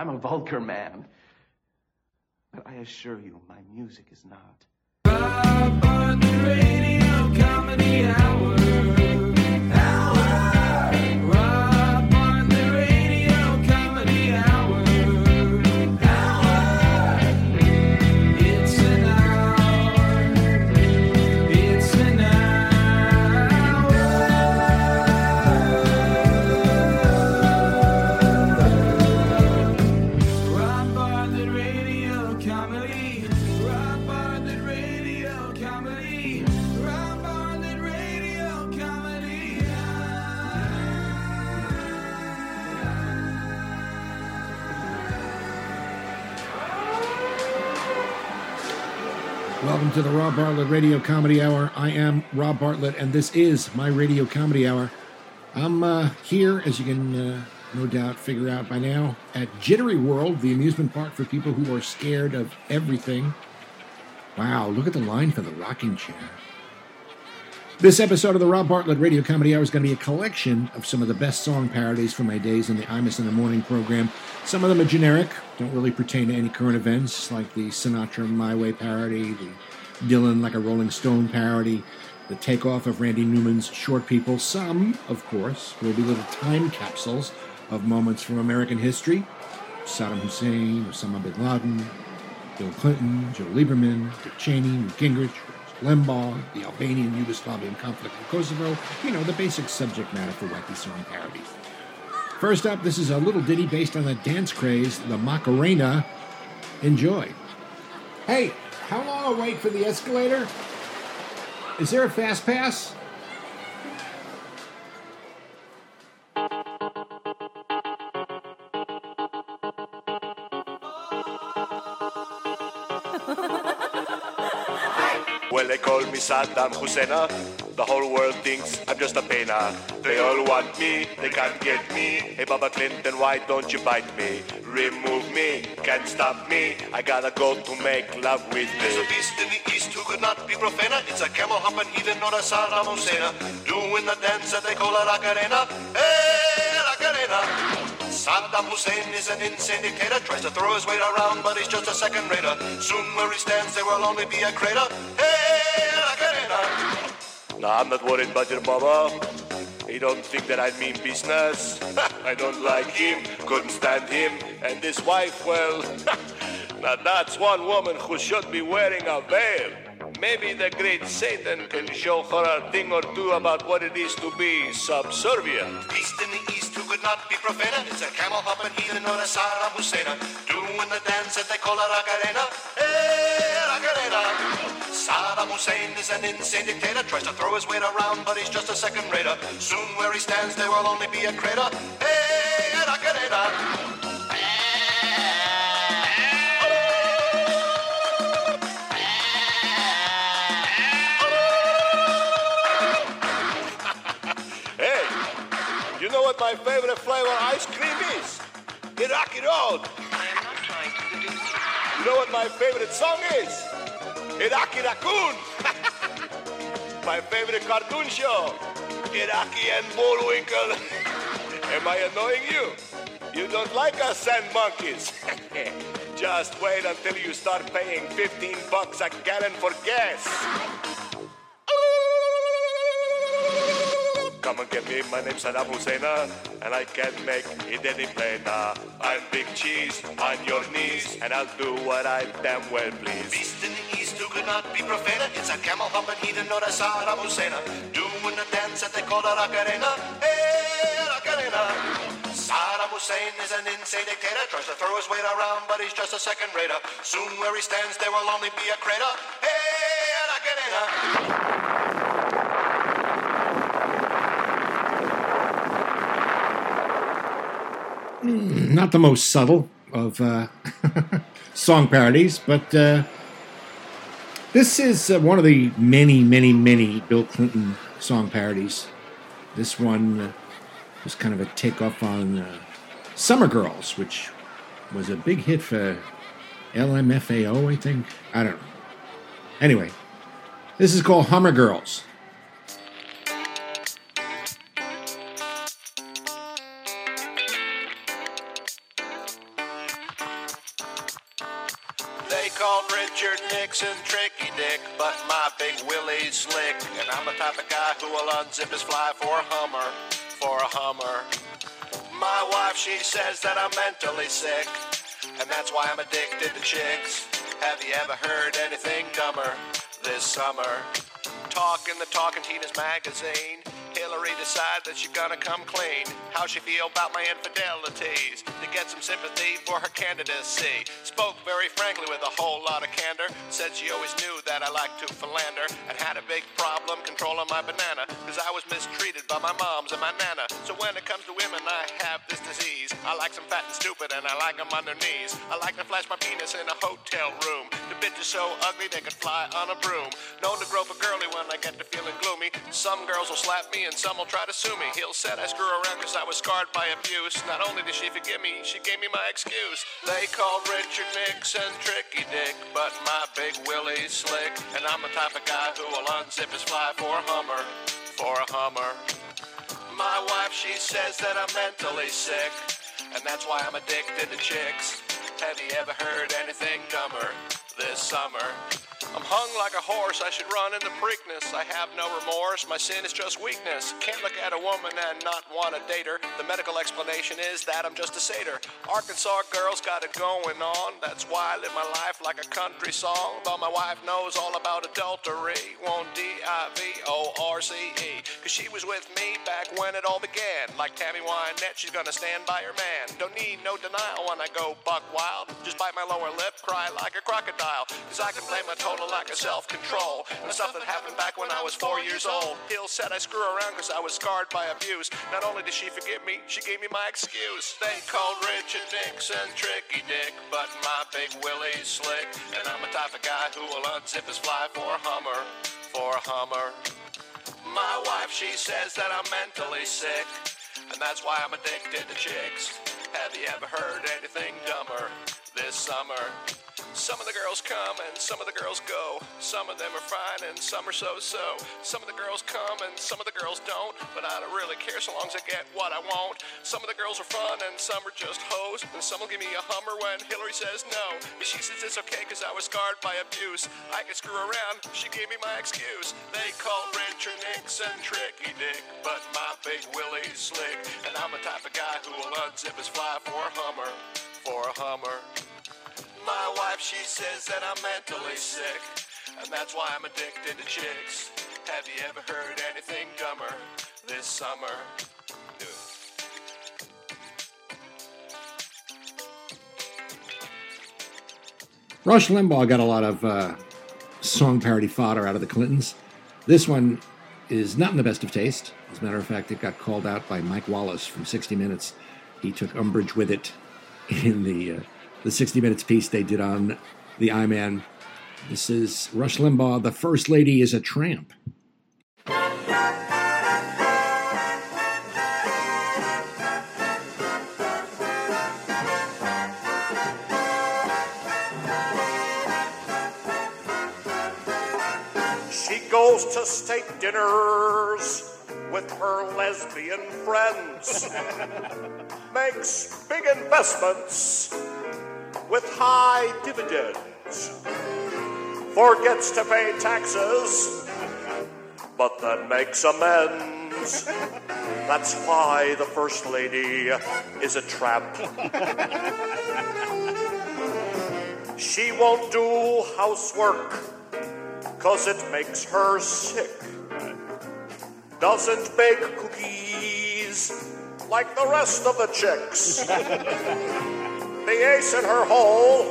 I'm a vulgar man. But I assure you, my music is not. Welcome to the Rob Bartlett Radio Comedy Hour. I am Rob Bartlett, and this is my Radio Comedy Hour. I'm uh, here, as you can uh, no doubt figure out by now, at Jittery World, the amusement park for people who are scared of everything. Wow, look at the line for the rocking chair. This episode of the Rob Bartlett Radio Comedy Hour is going to be a collection of some of the best song parodies from my days in the Imus in the Morning program. Some of them are generic, don't really pertain to any current events, like the Sinatra My Way parody, the Dylan Like a Rolling Stone parody, the takeoff of Randy Newman's Short People. Some, of course, will be little time capsules of moments from American history Saddam Hussein, Osama bin Laden, Bill Clinton, Joe Lieberman, Dick Cheney, Newt Gingrich, Limbaugh, the Albanian Yugoslavian conflict in Kosovo, you know, the basic subject matter for wacky song parodies. First up, this is a little ditty based on the dance craze, the Macarena. Enjoy. Hey, how long a wait for the escalator? Is there a fast pass? Well, they call me Saddam Hussein. The whole world thinks I'm just a painter. They all want me, they can't get me. Hey, Baba Clinton, why don't you bite me? Remove me, can't stop me. I gotta go to make love with There's a me. beast in the east who could not be profaner. It's a camel hopping heathen, not a Saddam Hussein. Doing the dance that they call a Racarena. Hey, Racarena. Saddam Hussein is an insane dictator. Tries to throw his weight around, but he's just a second rater. Soon where he stands, there will only be a crater. Hey. No, I'm not worried about your Baba. He don't think that I mean business. I don't like him, couldn't stand him. And his wife, well, now that's one woman who should be wearing a veil. Maybe the great Satan can show her a thing or two about what it is to be subservient. Beast in the east who could not be profaner. It's a camel hopping heathen, or a Saddam Hussein. Doing the dance that they call a Racarena. Hey, Racarena. Saddam Hussein is an insane dictator. Tries to throw his weight around, but he's just a second rater. Soon where he stands, there will only be a crater. Hey, Racarena. What my favorite flavor ice cream is? Iraqi Road. I am not trying to seduce You know what my favorite song is? Iraqi Raccoon. my favorite cartoon show, Iraqi and Bullwinkle. Am I annoying you? You don't like us sand monkeys. Just wait until you start paying 15 bucks a gallon for gas. Come and get me, my name's Saddam Hussein, and I can make it any plainer. I'm big cheese on your knees, and I'll do what I damn well please. Beast in the east who could not be profaner. It's a camel hopping heathen, not a Saddam Hussein. Doing the dance that they call a Racarena. Hey, Racarena. Saddam Hussein is an insane dictator. Tries to throw his weight around, but he's just a second rater. Soon where he stands, there will only be a crater. Hey, Racarena. Not the most subtle of uh, song parodies, but uh, this is uh, one of the many, many, many Bill Clinton song parodies. This one uh, was kind of a takeoff on uh, Summer Girls, which was a big hit for LMFAO, I think. I don't know. Anyway, this is called Hummer Girls. Richard Nixon Tricky Dick, but my big Willie's slick. And I'm the type of guy who will unzip his fly for a Hummer, for a Hummer. My wife, she says that I'm mentally sick, and that's why I'm addicted to chicks. Have you ever heard anything dumber this summer? Talking the Talking Tina's magazine. Hillary decided that she's gonna come clean. How she feel about my infidelities to get some sympathy for her candidacy. Spoke very frankly with a whole lot of candor. Said she always knew that I liked to philander and had a big problem controlling my banana because I was mistreated by my moms and my nana. So when it comes to women, I have this disease. I like some fat and stupid and I like them on their knees. I like to flash my penis in a hotel room. The bitch is so ugly they could fly on a broom. Known to grope a girly when I get to feeling gloomy. Some girls will slap me and some will try to sue me. Hill said I screw around because I was scarred by abuse. Not only did she forgive me, she gave me my excuse. They called Richard Nixon Tricky Dick, but my big Willie's slick. And I'm the type of guy who will unzip his fly for a Hummer, for a Hummer. My wife, she says that I'm mentally sick, and that's why I'm addicted to chicks. Have you ever heard anything dumber this summer? I'm hung like a horse, I should run in the Preakness. I have no remorse, my sin is just weakness. Can't look at a woman and not want to date her. The medical explanation is that I'm just a satyr. Arkansas girls got it going on, that's why I live my life like a country song. But my wife knows all about adultery, won't D-I-V-O-R-C-E. Cause she was with me back when it all began. Like Tammy Wynette, she's gonna stand by her man. Don't need no denial when I go buck wild. Just bite my lower lip, cry like a crocodile. Cause I can blame my total lack of self-control. The stuff that happened back when I was four years old. Hill said I screw around cause I was scarred by abuse. Not only did she forgive me, she gave me my excuse. They called Richard Nixon Tricky Dick, but my big Willie's slick. And I'm a type of guy who will unzip his fly for a Hummer, for a Hummer. My wife, she says that I'm mentally sick, and that's why I'm addicted to chicks. Have you ever heard anything dumber this summer? Some of the girls come and some of the girls go. Some of them are fine and some are so so. Some of the girls come and some of the girls don't. But I don't really care so long as I get what I want. Some of the girls are fun and some are just hoes. And some will give me a Hummer when Hillary says no. But she says it's okay because I was scarred by abuse. I can screw around, she gave me my excuse. They call Richard Nixon Tricky Dick. But my big Willie's slick. And I'm the type of guy who will unzip his fly for a Hummer. For a Hummer. My wife, she says that I'm mentally sick, and that's why I'm addicted to chicks. Have you ever heard anything dumber this summer? Rush Limbaugh got a lot of uh, song parody fodder out of the Clintons. This one is not in the best of taste. As a matter of fact, it got called out by Mike Wallace from 60 Minutes. He took umbrage with it in the uh, the 60 Minutes piece they did on the I Man. This is Rush Limbaugh. The First Lady is a tramp. She goes to state dinners with her lesbian friends, makes big investments with high dividends, forgets to pay taxes, but then makes amends. That's why the First Lady is a trap. She won't do housework cause it makes her sick. Doesn't bake cookies like the rest of the chicks. the ace in her hole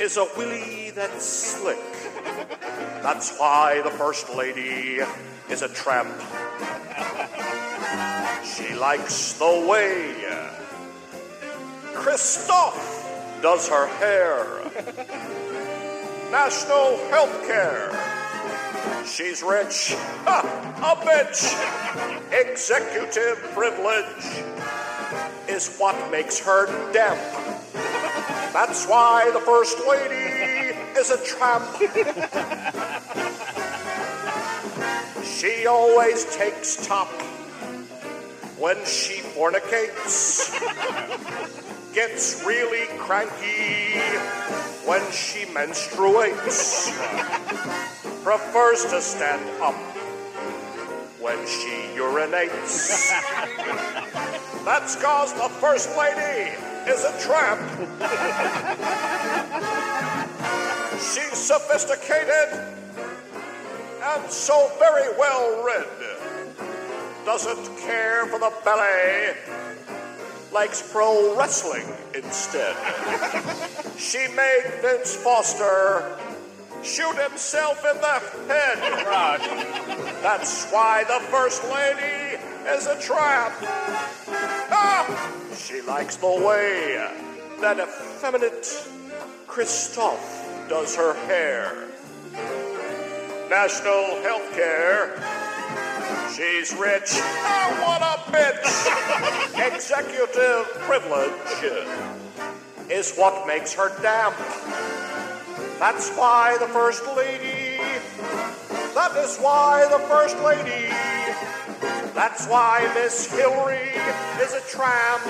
is a willy that's slick. That's why the first lady is a tramp. She likes the way Cristophe does her hair national health care. She's rich, ha, a bitch. Executive privilege is what makes her damp. That's why the first lady is a tramp. She always takes top when she fornicates. gets really cranky when she menstruates. Prefers to stand up when she urinates. That's cause the first lady is a tramp. She's sophisticated and so very well read. Doesn't care for the ballet, likes pro wrestling instead. she made Vince Foster shoot himself in the head. That's why the First Lady is a tramp. Ah! She likes the way that effeminate Cristophe does her hair. National health care. She's rich. Ah, what a bitch! Executive privilege is what makes her damp. That's why the First Lady. That is why the First Lady. That's why Miss Hillary is a tramp.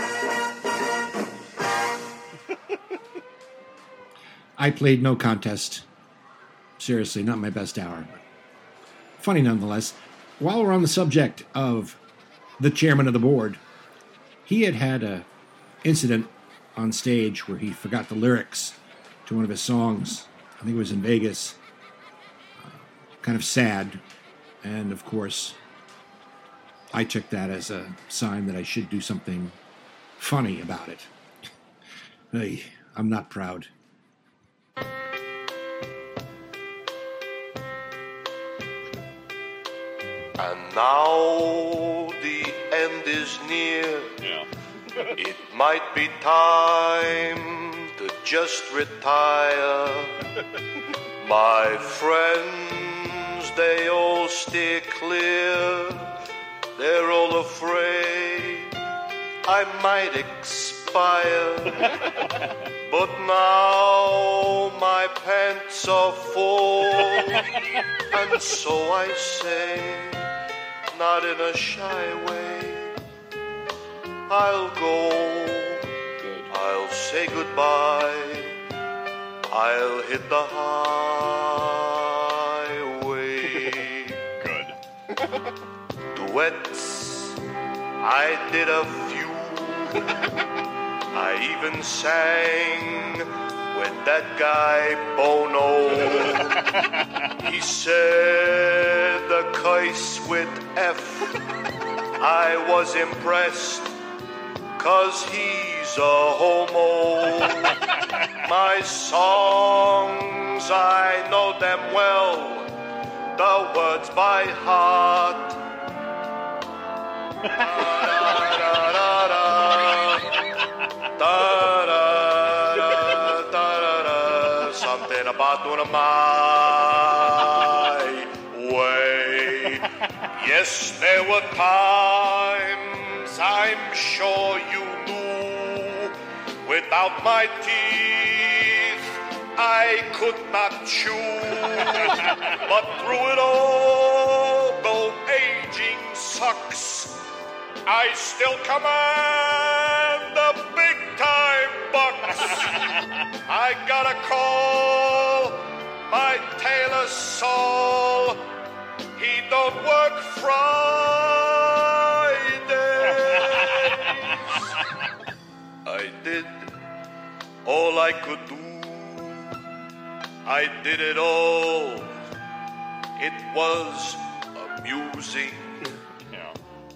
I played no contest. Seriously, not my best hour. Funny nonetheless. While we're on the subject of the chairman of the board, he had had a incident on stage where he forgot the lyrics to one of his songs. I think it was in Vegas. Uh, kind of sad, and of course, I took that as a sign that I should do something funny about it. Hey, I'm not proud. And now the end is near. Yeah. It might be time to just retire. My friends, they all steer clear. They're all afraid I might expire. but now my pants are full. and so I say, not in a shy way, I'll go. I'll say goodbye. I'll hit the highway. Duets, I did a few. I even sang with that guy Bono. he said the curse with F. I was impressed, cause he's a homo. My songs, I know them well, the words by heart. Something about doing it my way. Yes, there were times I'm sure you knew. Without my teeth, I could not chew. but through it all, I still command the big time bucks. I gotta call my tailor Saul. He don't work Fridays. I did all I could do. I did it all. It was amusing.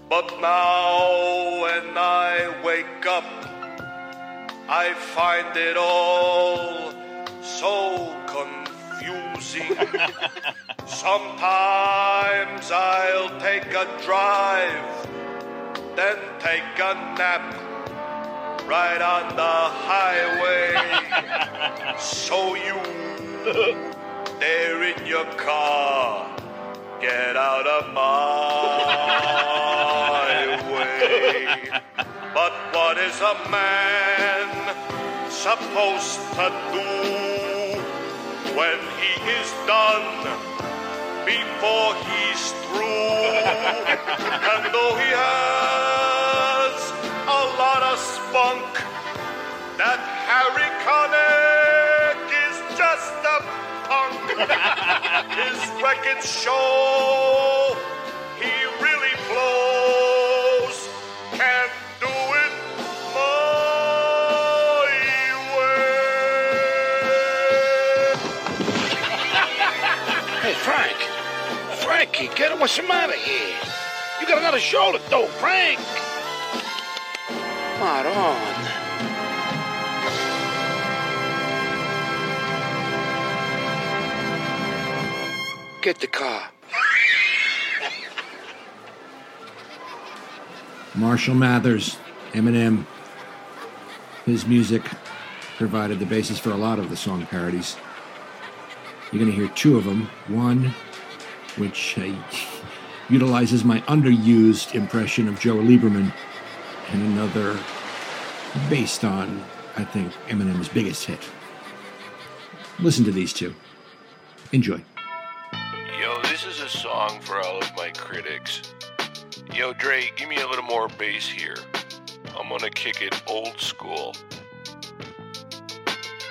But now when I wake up, I find it all so confusing. Sometimes I'll take a drive, then take a nap right on the highway. so you there in your car, get out of my way. But what is a man supposed to do when he is done before he's through? and though he has a lot of spunk, that Harry Connick punk. His records show he really blows. Can't do it my way. Hey, Frank. Frankie, get him. What's the matter here? You got another show to do, Frank. Come on. Get the car. Marshall Mathers, Eminem. His music provided the basis for a lot of the song parodies. You're going to hear two of them. One, which uh, utilizes my underused impression of Joe Lieberman, and another based on, I think, Eminem's biggest hit. Listen to these two. Enjoy. Is a song for all of my critics. Yo, Dre, give me a little more bass here. I'm gonna kick it old school.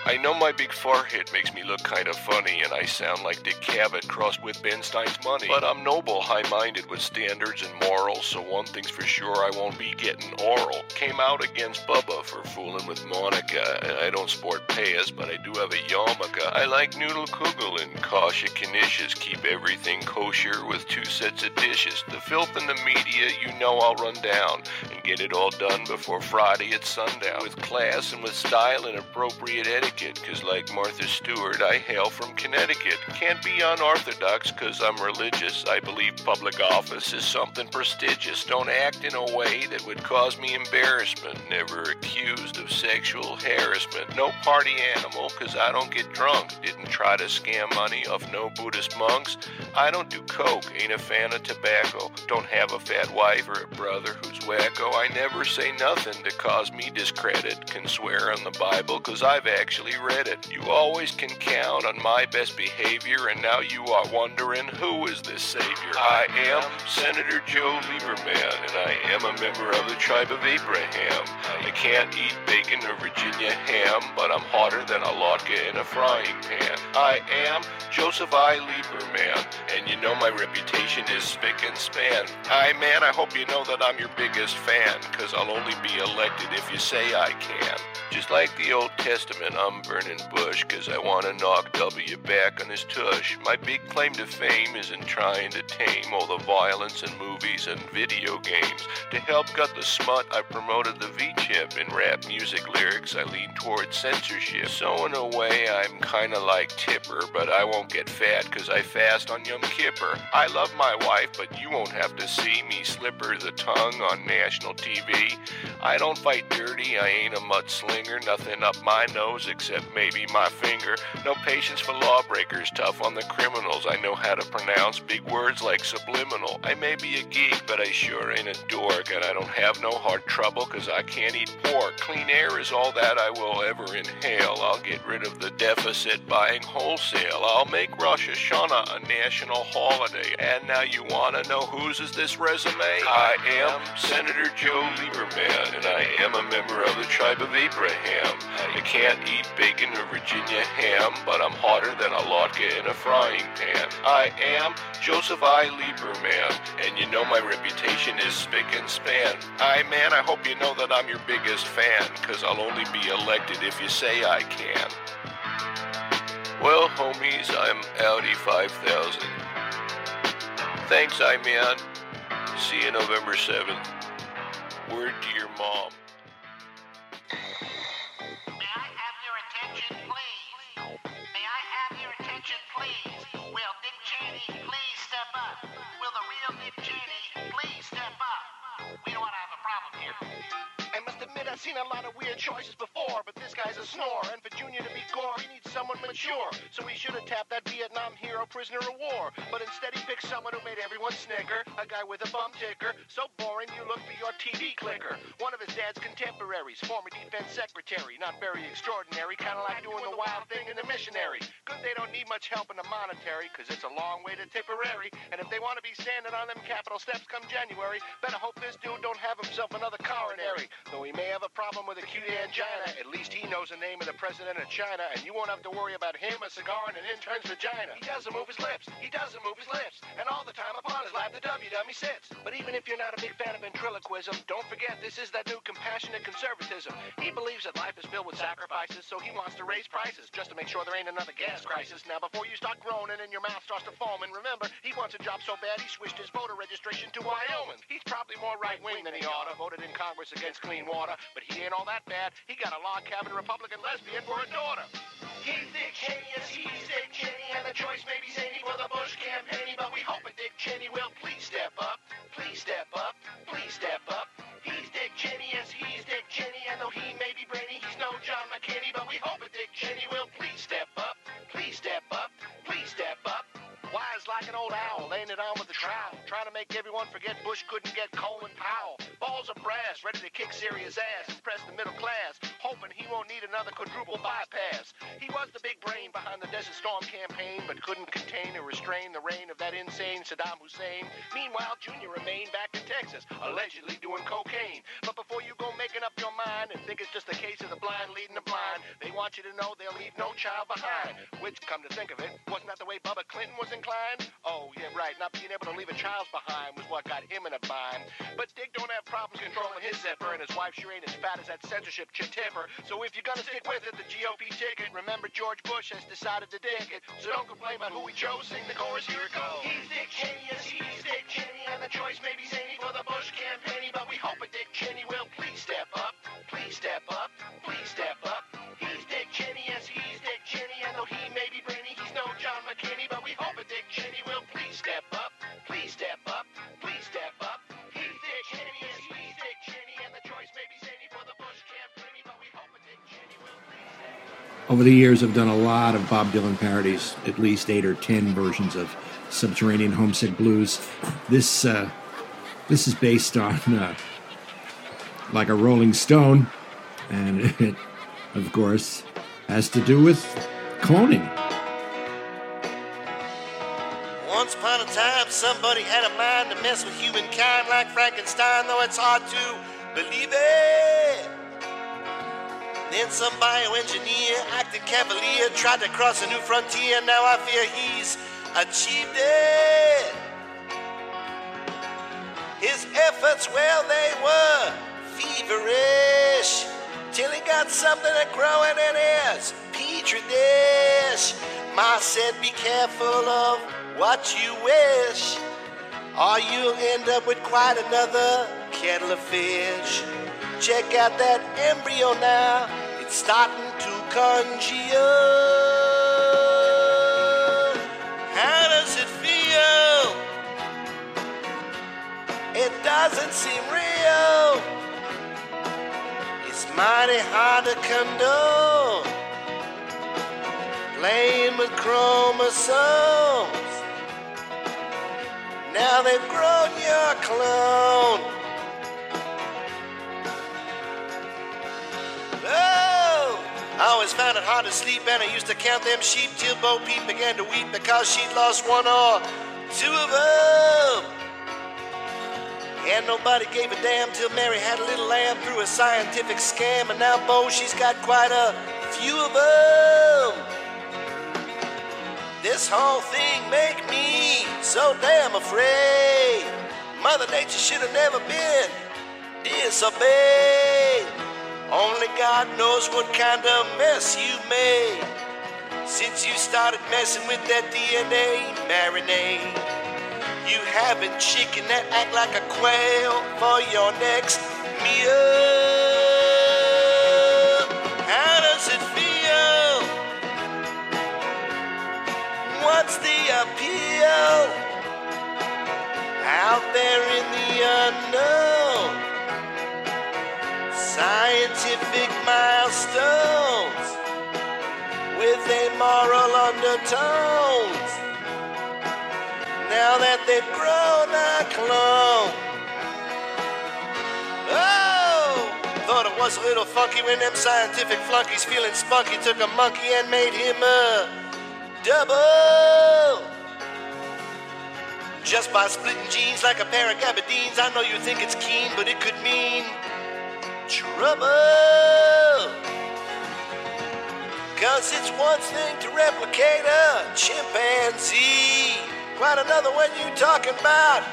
I know my big forehead makes me look kind of funny and I sound like Dick Cavett crossed with Ben Stein's money. But I'm noble, high minded with standards and morals, so one thing's for sure I won't be getting oral. Came out against Bubba for fooling with Monica. I don't sport payas, but I do have a yarmulke. I like noodle kugel and kosher knishes. Keep everything kosher with two sets of dishes. The filth in the media, you know I'll run down and get it all done before Friday at sundown. With class and with style and appropriate etiquette, cause like Martha Stewart, I hail from Connecticut. Can't be unorthodox cause I'm religious. I believe public office is something prestigious. Don't act in a way that would cause me embarrassment. Never accused of sexual harassment. No party animal cause I don't get drunk. Didn't try to scam money off no Buddhist monks. I don't do coke, ain't a fan of tobacco. Don't have a fat wife or a brother who's wacko. I never say nothing to cause me discredit. Can swear on the Bible cause I've actually read it. You always can count on my best behavior, and now you are wondering who is this savior? I am Senator Joe Lieberman, and I am a member of the tribe of Abraham. I can't eat bacon or Virginia ham, but I'm hotter than a latke in a frying pan. I am Joseph I. Lieberman, and you know my reputation is spick and span. I man, I hope you know that I'm your biggest fan, cause I'll only be elected if you say I can. Just like the Old Testament, I'm burning bush, cause I wanna knock W back on his tush. My big claim to fame is in trying to tame all the violence in movies and video games. To help gut the smut, I promoted the V-chip. In rap music lyrics, I lean towards censorship. So in a way, I'm kinda like Tipper, but I won't get fat cause I fast on Yom Kippur. I love my wife, but you won't have to see me slipper the tongue on national TV. I don't fight dirty, I ain't a mudslinger, nothing up my nose except maybe my finger. No patience for lawbreakers, tough on the criminals. I know how to pronounce big words like subliminal. I may be a geek, but I sure ain't a dork, and I don't have no heart trouble cause I can't eat pork. Clean air is all that I will ever inhale. I'll get rid of the deficit buying wholesale. I'll make Rosh Hashanah a national holiday. And now you wanna know whose is this resume? I am Senator Joe Lieberman, and I am a member of the tribe of Abraham. I can't eat bacon or Virginia ham, but I'm hotter than a latke in a frying pan. I am Joseph I. Lieberman, and you know my reputation is spick and span. I man, I hope you know that I'm your biggest fan, cause I'll only be elected if you say I can. Well, homies, I'm Audi 5000. Thanks, I man. See you November 7th. Word to your mom. Seen a lot of weird choices before, but this guy's a snore. And for Junior to be gore, he needs someone mature. So he should have tapped that Vietnam hero prisoner of war. But instead he picked someone who made everyone snicker. A guy with a bum ticker. So boring you look for your TV clicker. One of his dad's contemporaries, former defense secretary. Not very extraordinary, kind of like doing the wild thing in the missionary. Good they don't need much help in the monetary, cause it's a long way to Tipperary. And if they want to be standing on them Capitol steps come January, better hope this dude don't have himself another coronary. Though he may have a problem with acute angina, at least he knows the name of the president of China, and you won't have to worry about him, a cigar, and an intern's vagina. He doesn't move his lips. He doesn't move his lips. And all the time upon his lap, the W dummy sits. But even if you're not a big fan of ventriloquism, don't forget this is that new compassionate conservatism. He believes that life is filled with sacrifices, so he wants to raise prices just to make sure there ain't another gas crisis. Now, before you start groaning and your mouth starts to foam, and remember, he wants a job so bad he switched his voter registration to Wyoming. He's probably more right wing than he oughta. Voted in Congress against clean water, but he ain't all that bad. He got a log cabin Republican lesbian for a daughter. He's Dick Cheney, yes, he's Dick Cheney, and the choice may be zany for the Bush campaign, but we hope Dick Cheney will please step up, please step up, please step up. He's Dick Cheney, yes, he's Dick Cheney, and though he may be brainy, he's no John McKinney, but we hope Dick Cheney will please step up, please step up, please step up. Wise like an old owl, laying it on with the trowel, trying to make everyone forget Bush couldn't get Colin Powell. Balls of brass, ready to kick serious ass, impress the middle class, hoping he won't need another quadruple bypass. He was the big brain behind the Desert Storm campaign, but couldn't contain or restrain the reign of that insane Saddam Hussein. Meanwhile, Junior remained back in Texas, allegedly doing cocaine. But before you go making up your mind and think it's just a case of the blind leading the blind, they want you to know they'll leave no child behind. Which, come to think of it, wasn't that the way Bubba Clinton was inclined? Oh, yeah, right. Not being able to leave a child behind was what got him in a bind. But Dick don't have problems controlling his zipper, and his wife sure ain't as fat as that censorship chit tipper. So if you're gonna stick with it, the GOP ticket, remember George Bush has decided to dig it. So don't complain about who he chose. Sing the chorus, here it goes. He's Dick Cheney, yes, he's Dick Cheney, and the choice may be zany for the Bush campaign, but we hope a Dick Cheney will please step up, please Over the years, I've done a lot of Bob Dylan parodies, at least eight or ten versions of Subterranean Homesick Blues. This uh, this is based on uh, like a Rolling Stone, and it, of course, has to do with cloning. Once upon a time, somebody had a mind to mess with humankind like Frankenstein, though it's hard to believe it. Then some bioengineer acted cavalier, tried to cross a new frontier. Now I fear he's achieved it. His efforts, well, they were feverish. Till he got something to growing in his petri dish. Ma said, be careful of what you wish, or you'll end up with quite another kettle of fish. Check out that embryo now, it's starting to congeal. How does it feel? It doesn't seem real. It's mighty hard to condone. Playing with chromosomes. Now they've grown your clone. Always found it hard to sleep, and I used to count them sheep till Bo Peep began to weep because she'd lost one or two of them. And nobody gave a damn till Mary had a little lamb through a scientific scam, and now Bo, she's got quite a few of them. This whole thing make me so damn afraid. Mother Nature should have never been disobeyed. Only God knows what kind of mess you made since you started messing with that DNA marinade. You having chicken that act like a quail for your next meal. How does it feel? What's the appeal? Out there in the unknown. Milestones with a moral undertones. Now that they've grown a clone. Oh! Thought it was a little funky when them scientific flunkies feeling spunky took a monkey and made him a double. Just by splitting genes like a pair of gabardines, I know you think it's keen, but it could mean trouble. Cause it's one thing to replicate a chimpanzee. Quite another when you're talking about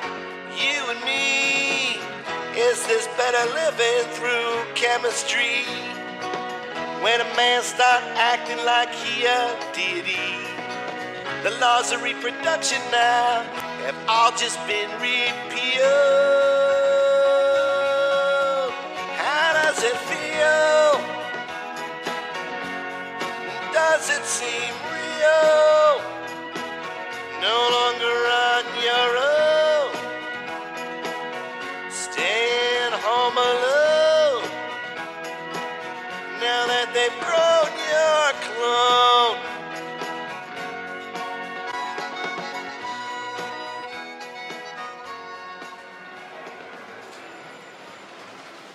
you and me. Is this better living through chemistry? When a man start acting like he a deity. The laws of reproduction now have all just been repealed. It feel? Does it seem real? No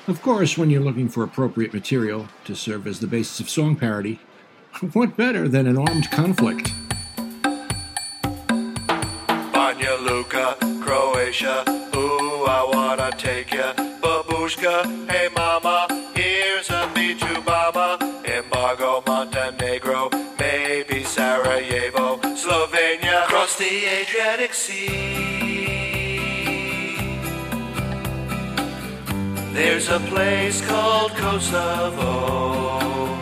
Of course, when you're looking for appropriate material to serve as the basis of song parody, what better than an armed conflict? Banja Luka, Croatia. Ooh, I wanna take ya. Babushka, hey There's a place called Kosovo.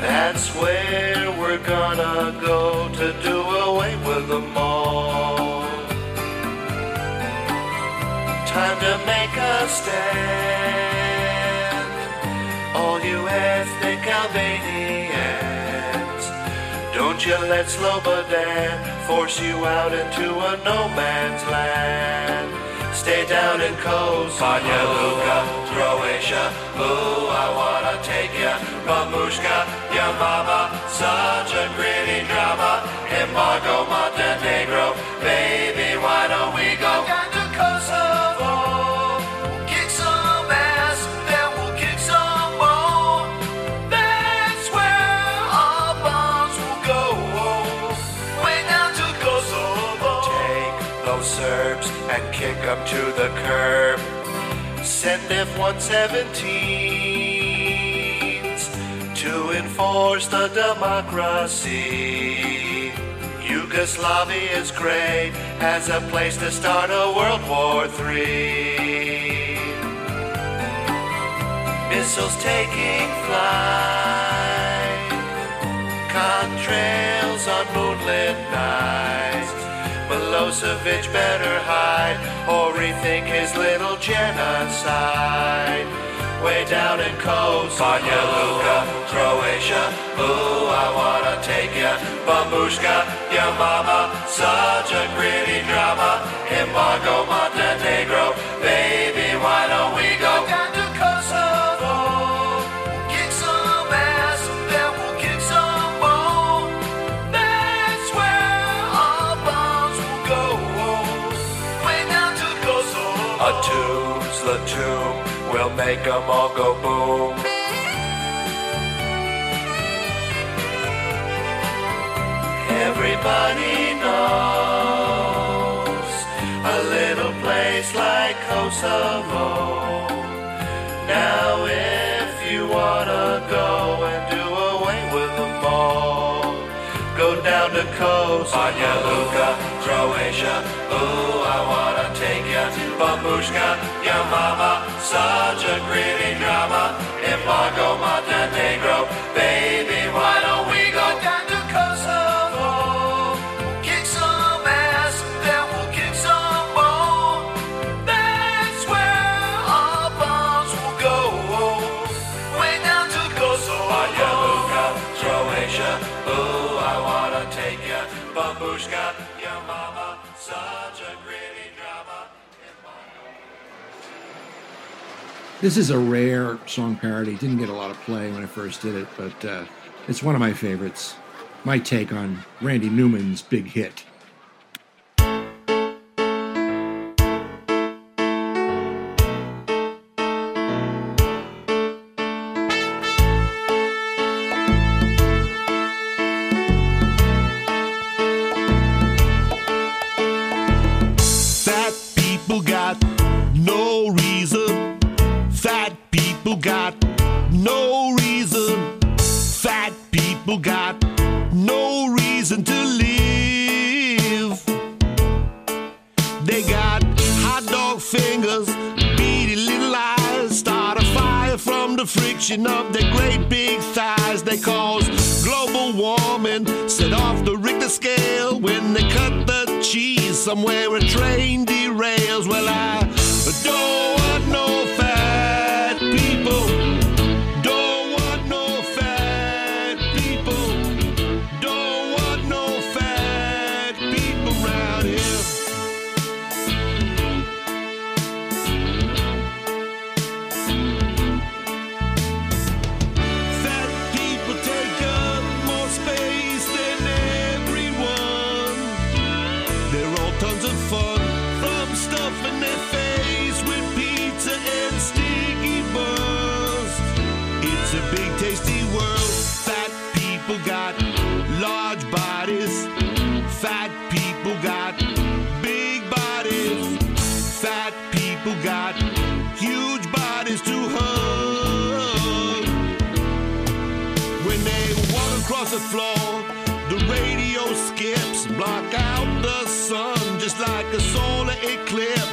That's where we're gonna go to do away with them all. Time to make a stand. All you ethnic Albanians. Don't you let Slobodan force you out into a no man's land. Stay down in. Banja Luka, Croatia. Ooh, I wanna take ya. Babushka, your mama. Such a gritty drama. Embargo, Montenegro. Baby, them to the curb. Send F-117s to enforce the democracy. Yugoslavia is great as a place to start a World War III. Missiles taking flight, contrails on moonlit nights. Milosevic better hide or rethink his little genocide. Way down in Kosovo, Luka, Croatia. Ooh, I wanna take ya, Babushka, your mama. Such a gritty drama. Embargo, Montenegro, make them all go boom. Everybody knows a little place like Kosovo. Now, if you wanna go and do away with them all, go down to Kosovo. Banja Luka, Croatia. Ooh, I wanna Babushka, your mama. Such a gritty drama. This is a rare song parody. Didn't get a lot of play when I first did it, but uh, it's one of my favorites. My take on Randy Newman's big hit. The friction of their great big thighs. They cause global warming, set off the Richter scale when they cut the cheese somewhere a train derails. Well, I don't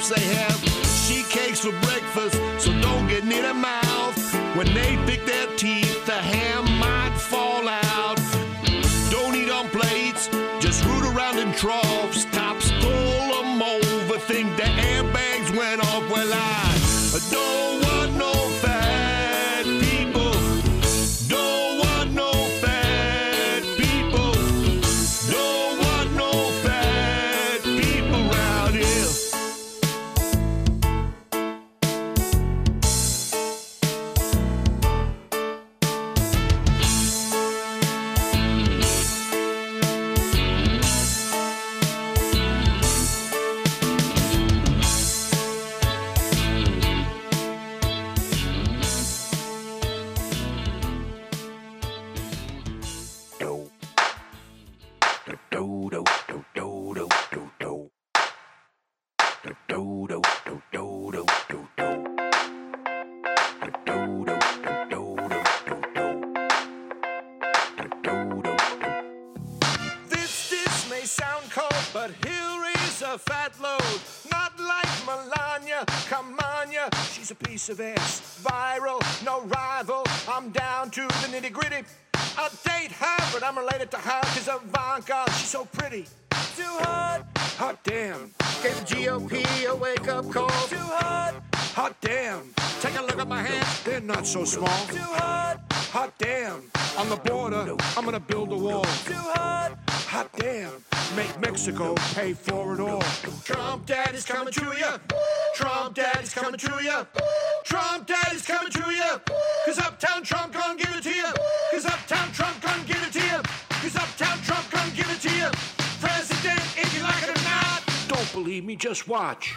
They have sheet cakes for breakfast, so don't get near their mouth. When they pick their teeth, the ham might fall out. Don't eat on plates, just root around in troughs. But here is a fat load. Not like Melania, come on ya, she's a piece of ass. Viral, no rival, I'm down to the nitty gritty. I'll date her, but I'm related to her, cause Ivanka, she's so pretty. Too hot, hot damn. Gave the GOP a wake up call. Too hot, hot damn. Take a look at my hands, they're not so small. Too hot, hot damn. On the border, I'm gonna build a wall. Too hot, hot damn. Make Mexico pay for it all. Trump daddy's coming to ya. Trump daddy's coming to ya. Trump daddy's coming to ya. Cause Uptown Trump gon' give it to ya. Cause Uptown Trump gon' give it to ya. Cause Uptown Trump gon' give it to ya. President, if you like it or not. Don't believe me, just watch.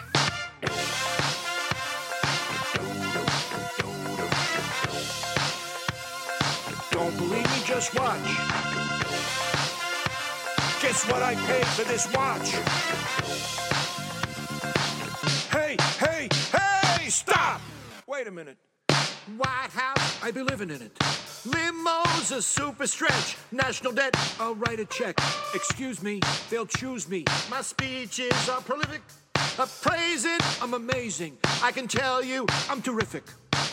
Don't believe me, just watch. Guess what I paid for this watch? Hey, hey, hey, stop! Wait a minute. White House, I be living in it. Limo's a super stretch. National debt, I'll write a check. Excuse me, they'll choose me. My speeches are prolific. I praise it, I'm amazing. I can tell you, I'm terrific.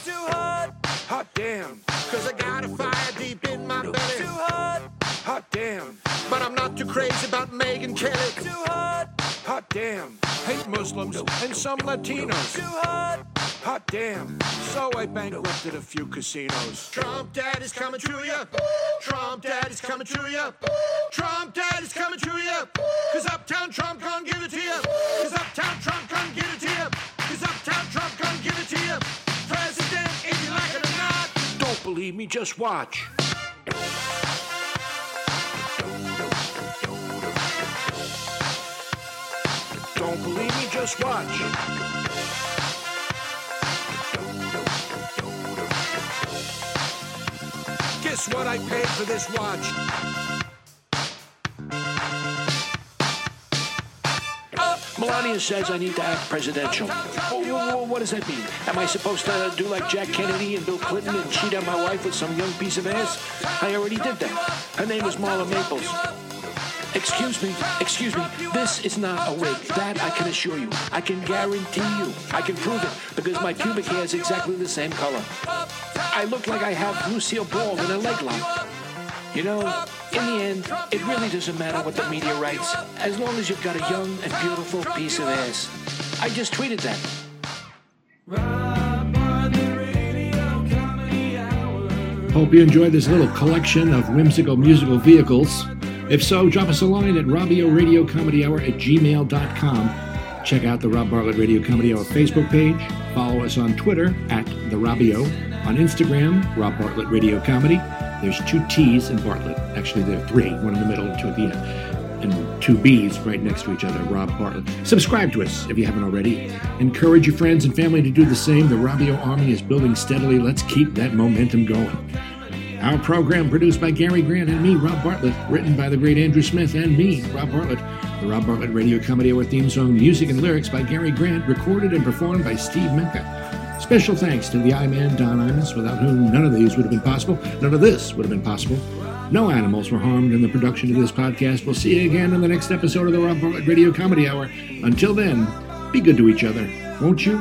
Too hot, hot damn. Cause I got a fire deep in my belly. Too hot, hot damn. But I'm not too crazy about Megyn Kelly. Too hot, hot damn. Hate Muslims and some Latinos. Too hot, hot damn. So I bankrupted a few casinos. Trump daddy's coming to ya. Trump daddy's coming to ya. Trump daddy's coming to ya. Cause Uptown Trump gon' give it to ya. Cause Uptown Trump gon' give it to ya. Cause Uptown Trump gon' give it to ya. President, if you like it or not. Don't believe me, just watch. Don't believe me, just watch. Guess what I paid for this watch? Uh, Melania says I need to act presidential. Wh- What does that mean? Am I supposed to do like Jack Kennedy and Bill Clinton and cheat on my wife with some young piece of ass? I already did that. Her name is Marla Maples. Excuse me, excuse me. This is not a wig. That I can assure you. I can guarantee you. I can prove it because my pubic hair is exactly the same color. I look like I have Lucille Ball in a leg lock. You know, in the end, it really doesn't matter what the media writes, as long as you've got a young and beautiful piece of ass. I just tweeted that. Hope you enjoyed this little collection of whimsical musical vehicles. If so, drop us a line at Robio Radio Comedy Hour at gmail.com. Check out the Rob Bartlett Radio Comedy Hour Facebook page. Follow us on Twitter at The Robio. On Instagram, Rob Bartlett Radio Comedy. There's two T's in Bartlett. Actually, there are three, one in the middle and two at the end. And two B's right next to each other, Rob Bartlett. Subscribe to us if you haven't already. Encourage your friends and family to do the same. The Robio Army is building steadily. Let's keep that momentum going. Our program produced by Gary Grant and me, Rob Bartlett, written by the great Andrew Smith and me, Rob Bartlett. The Rob Bartlett Radio Comedy Hour theme song, music and lyrics by Gary Grant, recorded and performed by Steve Mecca. Special thanks to the I-Man Don Imus, without whom none of these would have been possible. None of this would have been possible. No animals were harmed in the production of this podcast. We'll see you again in the next episode of the Rob Bartlett Radio Comedy Hour. Until then, be good to each other, won't you?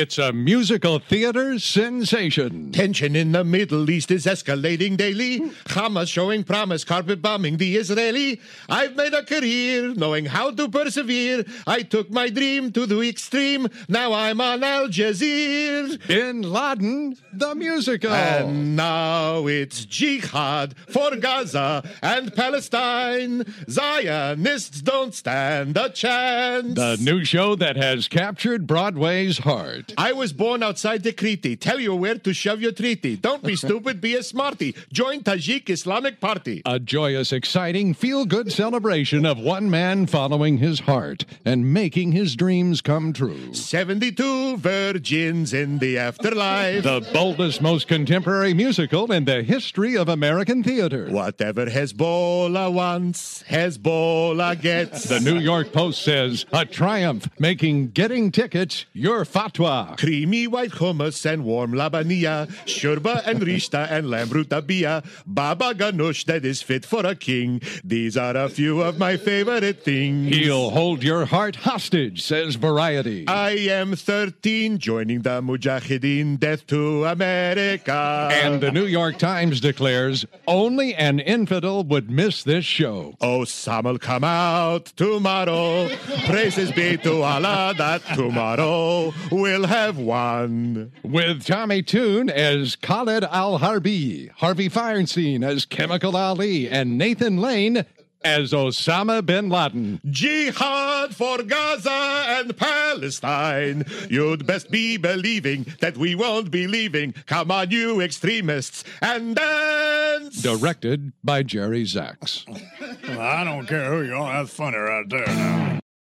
It's a musical theater sensation. Tension in the Middle East is escalating daily. Hamas showing promise, carpet bombing the Israeli. I've made a career knowing how to persevere. I took my dream to the extreme. Now I'm on Al Jazeera. Bin Laden, the musical. And now it's jihad for Gaza and Palestine. Zionists don't stand a chance. the new show that has captured Broadway's heart. I was born outside the Kriti. Tell you where to shove your treaty. Don't be stupid, be a smarty. Join Tajik Islamic Party. A joyous, exciting, feel good celebration of one man following his heart and making his dreams come true. 72 virgins in the afterlife. The boldest, most contemporary musical in the history of American theater. Whatever Hezbollah wants, Hezbollah gets. The New York Post says a triumph, making getting tickets your fatwa. Creamy white hummus and warm labania, shurba and rishta and lamb rutabia, baba ganoush that is fit for a king. These are a few of my favorite things. He'll hold your heart hostage, says Variety. I am 13, joining the Mujahideen, death to America. And the New York Times declares only an infidel would miss this show. Osama will come out tomorrow. Praises be to Allah that tomorrow we'll have won. With Tommy Tune as Khalid Al Harbi, Harvey Fierstein as Chemical Ali, and Nathan Lane as Osama bin Laden. Jihad for Gaza and Palestine. You'd best be believing that we won't be leaving. Come on, you extremists, and dance. Directed by Jerry Zaks. Well, I don't care who you are. That's funny right there now.